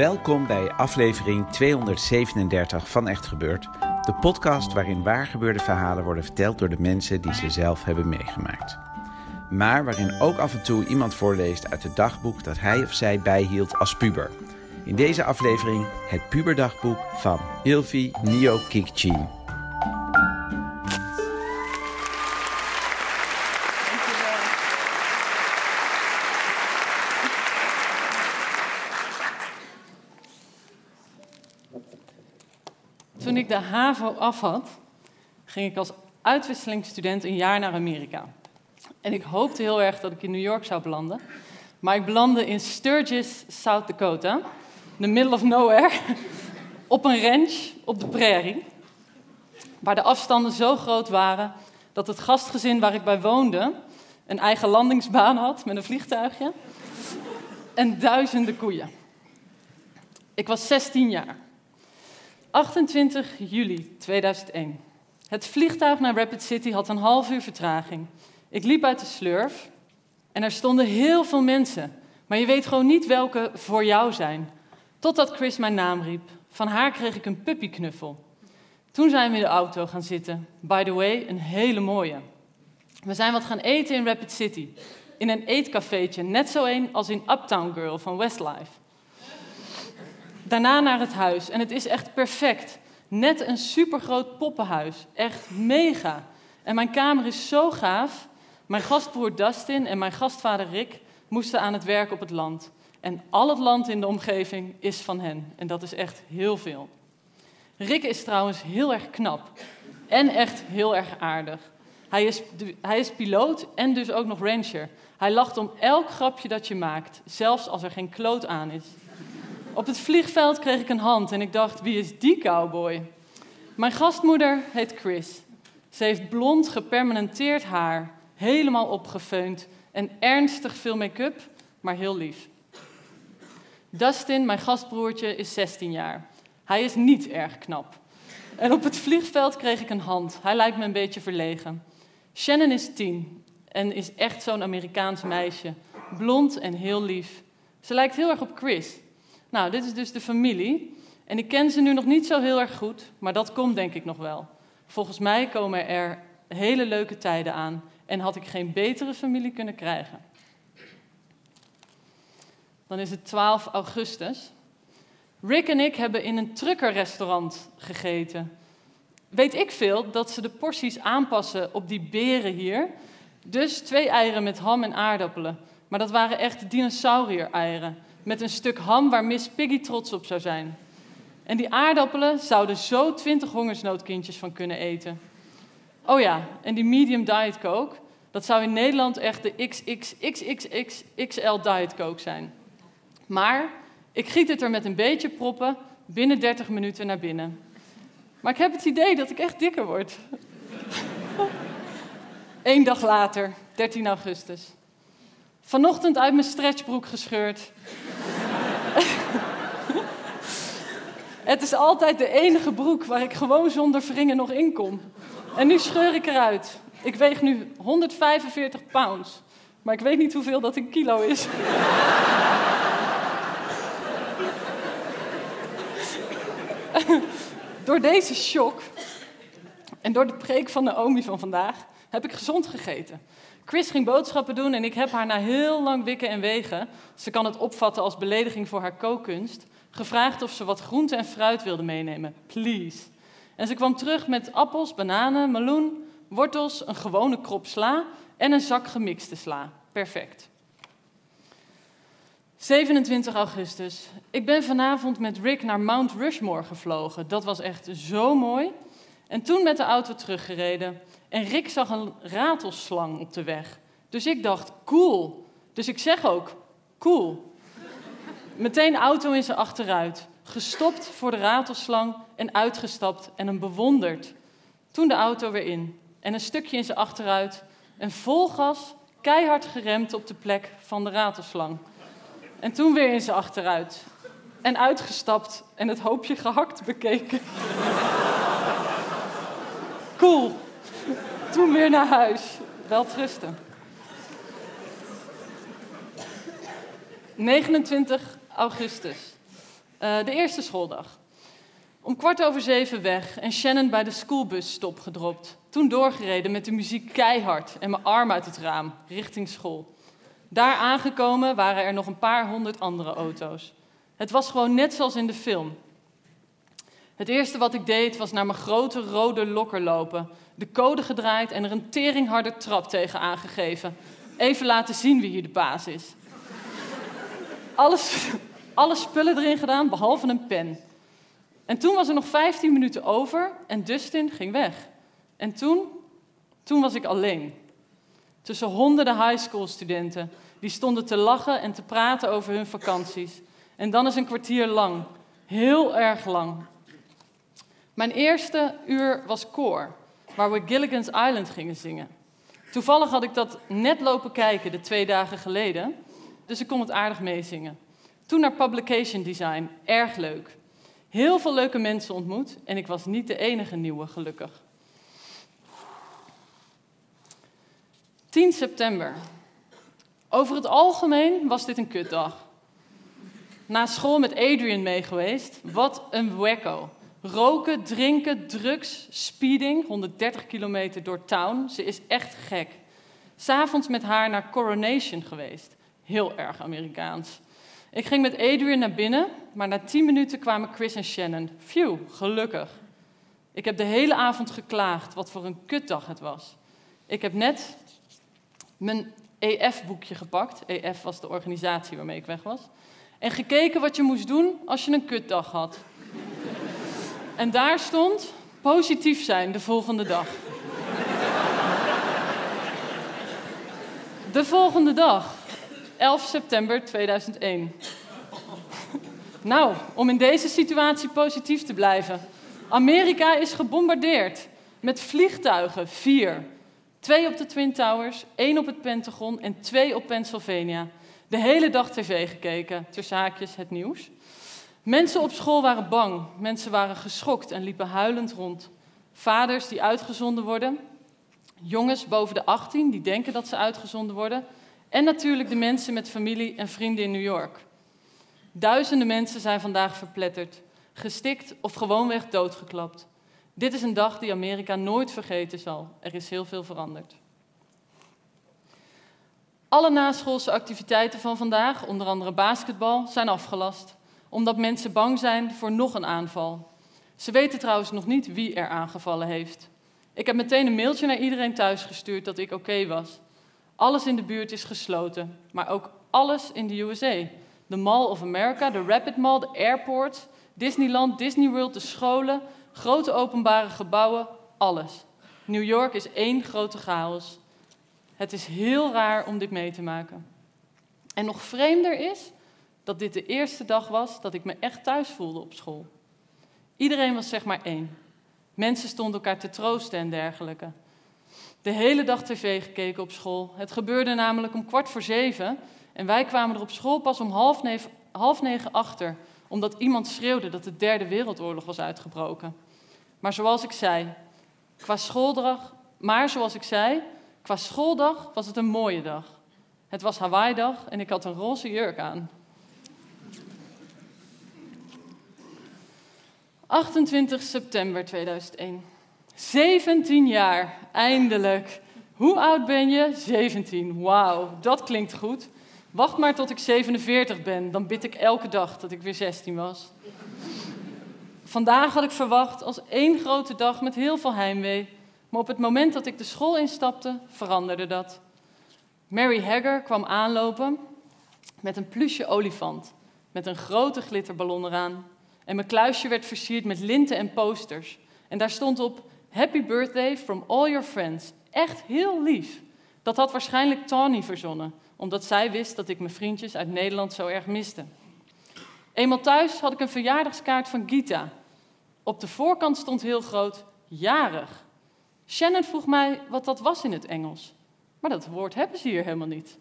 Welkom bij aflevering 237 van Echt Gebeurd. De podcast waarin waargebeurde verhalen worden verteld door de mensen die ze zelf hebben meegemaakt. Maar waarin ook af en toe iemand voorleest uit het dagboek dat hij of zij bijhield als puber. In deze aflevering het puberdagboek van Ilvi Nio Kikchin. De HAVO af had, ging ik als uitwisselingsstudent een jaar naar Amerika. En ik hoopte heel erg dat ik in New York zou belanden. Maar ik belandde in Sturgis, South Dakota, in the middle of nowhere, op een ranch op de prairie. Waar de afstanden zo groot waren dat het gastgezin waar ik bij woonde een eigen landingsbaan had met een vliegtuigje en duizenden koeien. Ik was 16 jaar. 28 juli 2001. Het vliegtuig naar Rapid City had een half uur vertraging. Ik liep uit de slurf en er stonden heel veel mensen. Maar je weet gewoon niet welke voor jou zijn. Totdat Chris mijn naam riep. Van haar kreeg ik een puppyknuffel. Toen zijn we in de auto gaan zitten. By the way, een hele mooie. We zijn wat gaan eten in Rapid City. In een eetcafeetje, net zo een als in Uptown Girl van Westlife. Daarna naar het huis. En het is echt perfect. Net een supergroot poppenhuis. Echt mega. En mijn kamer is zo gaaf. Mijn gastbroer Dustin en mijn gastvader Rick moesten aan het werk op het land. En al het land in de omgeving is van hen. En dat is echt heel veel. Rick is trouwens heel erg knap. En echt heel erg aardig. Hij is, hij is piloot en dus ook nog rancher. Hij lacht om elk grapje dat je maakt, zelfs als er geen kloot aan is. Op het vliegveld kreeg ik een hand en ik dacht, wie is die cowboy? Mijn gastmoeder heet Chris. Ze heeft blond gepermanenteerd haar, helemaal opgefeund en ernstig veel make-up, maar heel lief. Dustin, mijn gastbroertje, is 16 jaar. Hij is niet erg knap. En op het vliegveld kreeg ik een hand. Hij lijkt me een beetje verlegen. Shannon is 10 en is echt zo'n Amerikaans meisje. Blond en heel lief. Ze lijkt heel erg op Chris. Nou, dit is dus de familie. En ik ken ze nu nog niet zo heel erg goed, maar dat komt denk ik nog wel. Volgens mij komen er hele leuke tijden aan en had ik geen betere familie kunnen krijgen. Dan is het 12 augustus. Rick en ik hebben in een truckerrestaurant gegeten. Weet ik veel dat ze de porties aanpassen op die beren hier. Dus twee eieren met ham en aardappelen. Maar dat waren echt dinosaurier-eieren met een stuk ham waar Miss Piggy trots op zou zijn. En die aardappelen zouden zo twintig hongersnoodkindjes van kunnen eten. Oh ja, en die medium diet coke, dat zou in Nederland echt de XXXXXL diet coke zijn. Maar ik giet het er met een beetje proppen binnen 30 minuten naar binnen. Maar ik heb het idee dat ik echt dikker word. Eén dag later, 13 augustus. Vanochtend uit mijn stretchbroek gescheurd. Het is altijd de enige broek waar ik gewoon zonder wringen nog in kom. En nu scheur ik eruit. Ik weeg nu 145 pounds. Maar ik weet niet hoeveel dat in kilo is. door deze shock en door de preek van Naomi van vandaag heb ik gezond gegeten. Chris ging boodschappen doen en ik heb haar na heel lang wikken en wegen, ze kan het opvatten als belediging voor haar kookkunst, gevraagd of ze wat groente en fruit wilde meenemen. Please. En ze kwam terug met appels, bananen, meloen, wortels, een gewone krop sla en een zak gemixte sla. Perfect. 27 augustus. Ik ben vanavond met Rick naar Mount Rushmore gevlogen. Dat was echt zo mooi. En toen met de auto teruggereden. En Rick zag een ratelslang op de weg. Dus ik dacht, cool. Dus ik zeg ook, cool. Meteen auto in zijn achteruit. Gestopt voor de ratelslang en uitgestapt en hem bewonderd. Toen de auto weer in. En een stukje in zijn achteruit. En vol gas, keihard geremd op de plek van de ratelslang. En toen weer in zijn achteruit. En uitgestapt en het hoopje gehakt bekeken. Cool. Toen weer naar huis. Wel trusten. 29 augustus. Uh, de eerste schooldag. Om kwart over zeven weg en Shannon bij de schoolbusstop gedropt. Toen doorgereden met de muziek keihard en mijn arm uit het raam, richting school. Daar aangekomen waren er nog een paar honderd andere auto's. Het was gewoon net zoals in de film. Het eerste wat ik deed was naar mijn grote rode lokker lopen, de code gedraaid en er een teringharde trap tegen aangegeven. Even laten zien wie hier de baas is. Alles, alle spullen erin gedaan, behalve een pen. En toen was er nog 15 minuten over en Dustin ging weg. En toen, toen was ik alleen. Tussen honderden high school studenten die stonden te lachen en te praten over hun vakanties. En dan is een kwartier lang. Heel erg lang. Mijn eerste uur was koor, waar we Gilligan's Island gingen zingen. Toevallig had ik dat net lopen kijken de twee dagen geleden, dus ik kon het aardig meezingen. Toen naar Publication Design, erg leuk. Heel veel leuke mensen ontmoet en ik was niet de enige nieuwe, gelukkig. 10 september. Over het algemeen was dit een kutdag. Na school met Adrian mee geweest. Wat een wacko. Roken, drinken, drugs, speeding, 130 kilometer door town. Ze is echt gek. S'avonds met haar naar Coronation geweest. Heel erg Amerikaans. Ik ging met Adrian naar binnen, maar na 10 minuten kwamen Chris en Shannon. Phew, gelukkig. Ik heb de hele avond geklaagd wat voor een kutdag het was. Ik heb net mijn EF-boekje gepakt. EF was de organisatie waarmee ik weg was. En gekeken wat je moest doen als je een kutdag had. En daar stond positief zijn de volgende dag. De volgende dag, 11 september 2001. Nou, om in deze situatie positief te blijven. Amerika is gebombardeerd met vliegtuigen, vier. Twee op de Twin Towers, één op het Pentagon en twee op Pennsylvania. De hele dag tv gekeken, tussen haakjes het nieuws. Mensen op school waren bang, mensen waren geschokt en liepen huilend rond. Vaders die uitgezonden worden, jongens boven de 18 die denken dat ze uitgezonden worden. En natuurlijk de mensen met familie en vrienden in New York. Duizenden mensen zijn vandaag verpletterd, gestikt of gewoonweg doodgeklapt. Dit is een dag die Amerika nooit vergeten zal. Er is heel veel veranderd. Alle naschoolse activiteiten van vandaag, onder andere basketbal, zijn afgelast, omdat mensen bang zijn voor nog een aanval. Ze weten trouwens nog niet wie er aangevallen heeft. Ik heb meteen een mailtje naar iedereen thuis gestuurd dat ik oké was. Alles in de buurt is gesloten, maar ook alles in de USA. De Mall of America, de Rapid Mall, de airport, Disneyland, Disney World, de scholen, Grote openbare gebouwen, alles. New York is één grote chaos. Het is heel raar om dit mee te maken. En nog vreemder is dat dit de eerste dag was dat ik me echt thuis voelde op school. Iedereen was zeg maar één. Mensen stonden elkaar te troosten en dergelijke. De hele dag tv gekeken op school. Het gebeurde namelijk om kwart voor zeven en wij kwamen er op school pas om half negen, half achter omdat iemand schreeuwde dat de derde wereldoorlog was uitgebroken. Maar zoals ik zei, qua schooldag, maar zoals ik zei, qua schooldag was het een mooie dag. Het was Hawaii-dag en ik had een roze jurk aan. 28 september 2001. 17 jaar, eindelijk. Hoe oud ben je? 17. Wauw, dat klinkt goed. Wacht maar tot ik 47 ben, dan bid ik elke dag dat ik weer 16 was. Vandaag had ik verwacht als één grote dag met heel veel heimwee, maar op het moment dat ik de school instapte, veranderde dat. Mary Hagger kwam aanlopen. met een plusje olifant, met een grote glitterballon eraan. En mijn kluisje werd versierd met linten en posters. En daar stond op Happy birthday from all your friends. Echt heel lief. Dat had waarschijnlijk Tawny verzonnen, omdat zij wist dat ik mijn vriendjes uit Nederland zo erg miste. Eenmaal thuis had ik een verjaardagskaart van Gita. Op de voorkant stond heel groot jarig. Shannon vroeg mij wat dat was in het Engels. Maar dat woord hebben ze hier helemaal niet.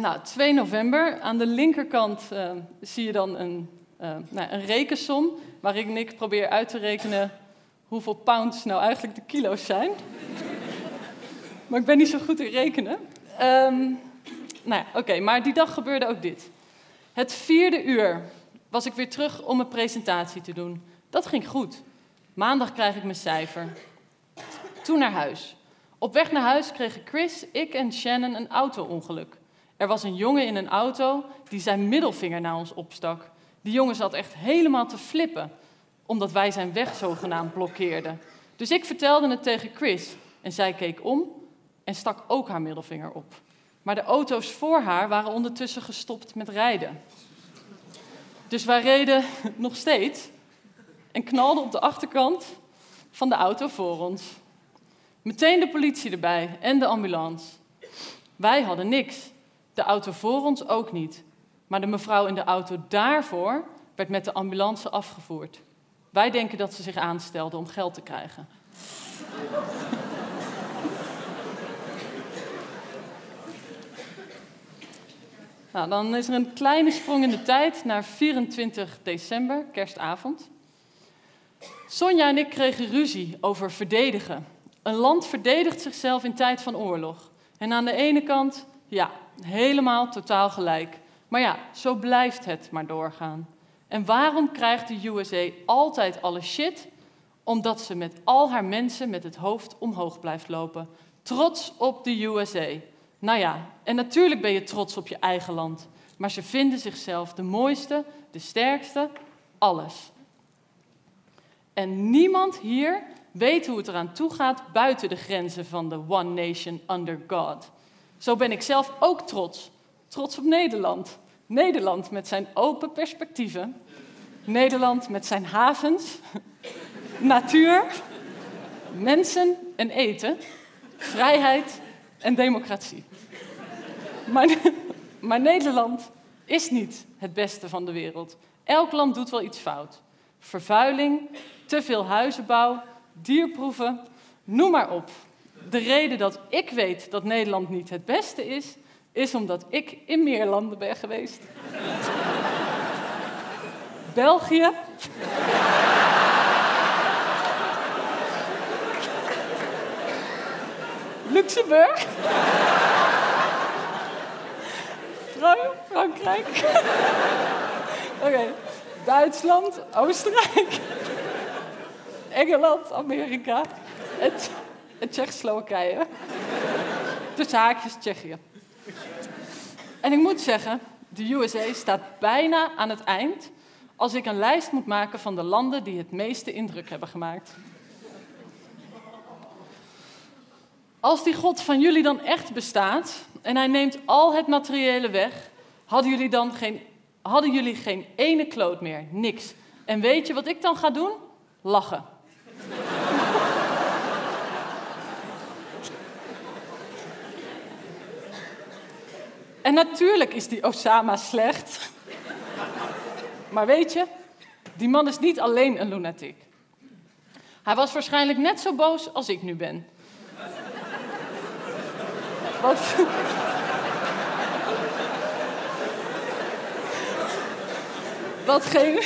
Nou, 2 november. Aan de linkerkant uh, zie je dan een, uh, nou, een rekensom waarin ik probeer uit te rekenen hoeveel pounds nou eigenlijk de kilo's zijn. maar ik ben niet zo goed in rekenen. Um, nou ja, oké, maar die dag gebeurde ook dit. Het vierde uur was ik weer terug om een presentatie te doen. Dat ging goed. Maandag krijg ik mijn cijfer. Toen naar huis. Op weg naar huis kregen Chris, ik en Shannon een auto-ongeluk. Er was een jongen in een auto die zijn middelvinger naar ons opstak. Die jongen zat echt helemaal te flippen, omdat wij zijn weg zogenaamd blokkeerden. Dus ik vertelde het tegen Chris en zij keek om en stak ook haar middelvinger op. Maar de auto's voor haar waren ondertussen gestopt met rijden. Dus wij reden nog steeds en knalden op de achterkant van de auto voor ons. Meteen de politie erbij en de ambulance. Wij hadden niks. De auto voor ons ook niet. Maar de mevrouw in de auto daarvoor werd met de ambulance afgevoerd. Wij denken dat ze zich aanstelde om geld te krijgen. nou, dan is er een kleine sprong in de tijd naar 24 december, kerstavond. Sonja en ik kregen ruzie over verdedigen. Een land verdedigt zichzelf in tijd van oorlog. En aan de ene kant, ja, helemaal totaal gelijk. Maar ja, zo blijft het maar doorgaan. En waarom krijgt de USA altijd alle shit? Omdat ze met al haar mensen met het hoofd omhoog blijft lopen. Trots op de USA. Nou ja, en natuurlijk ben je trots op je eigen land. Maar ze vinden zichzelf de mooiste, de sterkste, alles. En niemand hier weet hoe het eraan toe gaat buiten de grenzen van de One Nation Under God. Zo ben ik zelf ook trots. Trots op Nederland. Nederland met zijn open perspectieven. Nederland met zijn havens, natuur, mensen en eten, vrijheid en democratie. Maar, Nederland is niet het beste van de wereld. Elk land doet wel iets fout. Vervuiling, te veel huizenbouw, dierproeven, noem maar op. De reden dat ik weet dat Nederland niet het beste is, is omdat ik in meer landen ben geweest. België. Luxemburg. Frankrijk. Oké. Duitsland, Oostenrijk. Engeland, Amerika en Tsjechoslowakije. Tussen haakjes Tsjechië. En ik moet zeggen, de USA staat bijna aan het eind als ik een lijst moet maken van de landen die het meeste indruk hebben gemaakt. Als die God van jullie dan echt bestaat en hij neemt al het materiële weg, hadden jullie dan geen, hadden jullie geen ene kloot meer, niks. En weet je wat ik dan ga doen? Lachen. En natuurlijk is die Osama slecht. Maar weet je, die man is niet alleen een lunatic. Hij was waarschijnlijk net zo boos als ik nu ben. Wat, wat, geen,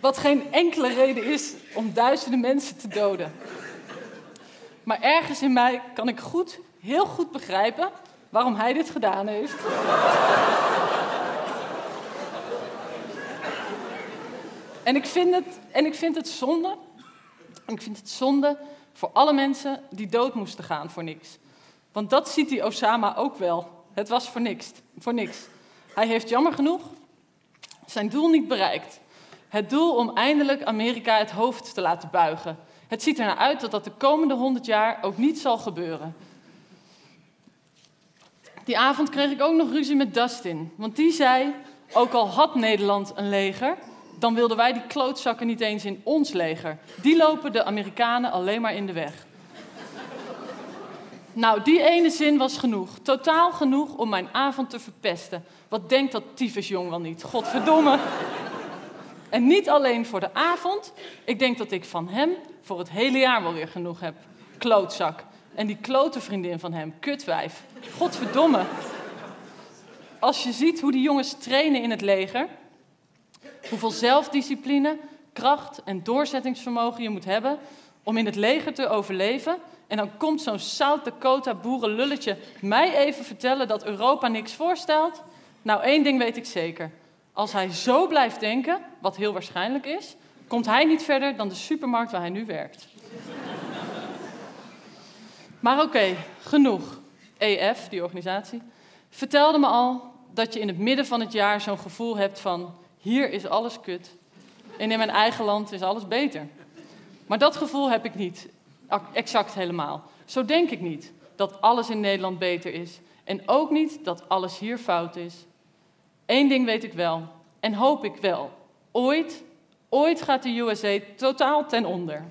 wat geen enkele reden is om duizenden mensen te doden. Maar ergens in mij kan ik goed, heel goed begrijpen waarom hij dit gedaan heeft. en, ik vind het, en ik vind het zonde. Ik vind het zonde voor alle mensen die dood moesten gaan voor niks. Want dat ziet die Osama ook wel. Het was voor niks. Voor niks. Hij heeft jammer genoeg zijn doel niet bereikt. Het doel om eindelijk Amerika het hoofd te laten buigen. Het ziet er naar uit dat dat de komende honderd jaar ook niet zal gebeuren. Die avond kreeg ik ook nog ruzie met Dustin. Want die zei, ook al had Nederland een leger, dan wilden wij die klootzakken niet eens in ons leger. Die lopen de Amerikanen alleen maar in de weg. Nou, die ene zin was genoeg. Totaal genoeg om mijn avond te verpesten. Wat denkt dat tyfusjong wel niet? Godverdomme. En niet alleen voor de avond. Ik denk dat ik van hem voor het hele jaar wel weer genoeg heb. Klootzak. En die klote vriendin van hem, kutwijf. Godverdomme. Als je ziet hoe die jongens trainen in het leger, hoeveel zelfdiscipline, kracht en doorzettingsvermogen je moet hebben om in het leger te overleven. En dan komt zo'n South Dakota boerenlulletje mij even vertellen dat Europa niks voorstelt. Nou, één ding weet ik zeker. Als hij zo blijft denken, wat heel waarschijnlijk is, komt hij niet verder dan de supermarkt waar hij nu werkt. Maar oké, genoeg. EF, die organisatie, vertelde me al dat je in het midden van het jaar zo'n gevoel hebt van hier is alles kut en in mijn eigen land is alles beter. Maar dat gevoel heb ik niet exact helemaal. Zo denk ik niet dat alles in Nederland beter is en ook niet dat alles hier fout is. Eén ding weet ik wel en hoop ik wel. Ooit, ooit gaat de USA totaal ten onder.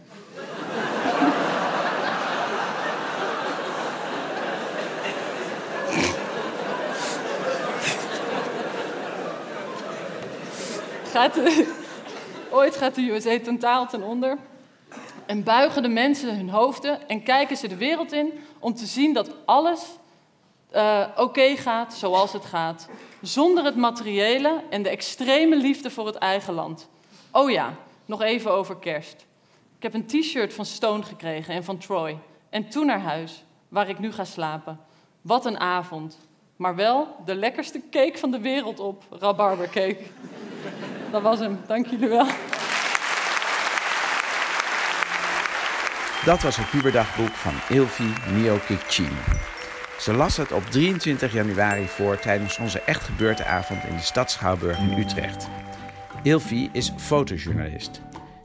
ooit gaat de USA totaal ten onder. En buigen de mensen hun hoofden en kijken ze de wereld in om te zien dat alles uh, oké gaat zoals het gaat. Zonder het materiële en de extreme liefde voor het eigen land. Oh ja, nog even over kerst. Ik heb een t-shirt van Stone gekregen en van Troy. En toen naar huis, waar ik nu ga slapen. Wat een avond. Maar wel de lekkerste cake van de wereld op, rabarbercake. Dat was hem. Dank jullie wel. Dat was het puberdagboek van Ilvi Miokicini. Ze las het op 23 januari voor tijdens onze echt gebeurde avond in de stad Schouwburg in Utrecht. Ilvi is fotojournalist.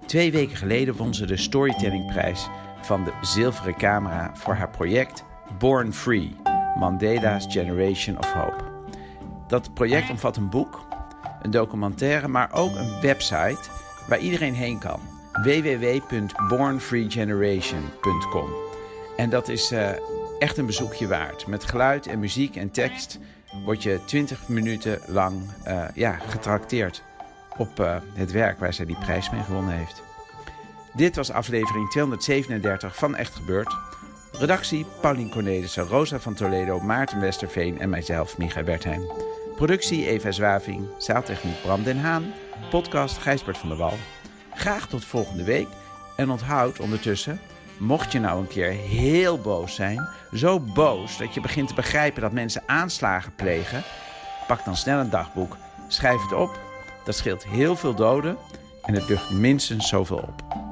Twee weken geleden won ze de Storytellingprijs van de Zilveren Camera voor haar project Born Free: Mandela's Generation of Hope. Dat project omvat een boek, een documentaire, maar ook een website waar iedereen heen kan. www.bornfreegeneration.com. En dat is uh, echt een bezoekje waard. Met geluid en muziek en tekst word je 20 minuten lang uh, ja, getrakteerd op uh, het werk waar zij die prijs mee gewonnen heeft. Dit was aflevering 237 van Echt Gebeurd. Redactie Paulien Cornelissen, Rosa van Toledo, Maarten Westerveen en mijzelf, Micha Bertheim. Productie Eva Zwaving, zaaltechniek Bram den Haan, podcast Gijsbert van der Wal. Graag tot volgende week en onthoud ondertussen, mocht je nou een keer heel boos zijn, zo boos dat je begint te begrijpen dat mensen aanslagen plegen, pak dan snel een dagboek, schrijf het op, dat scheelt heel veel doden en het lucht minstens zoveel op.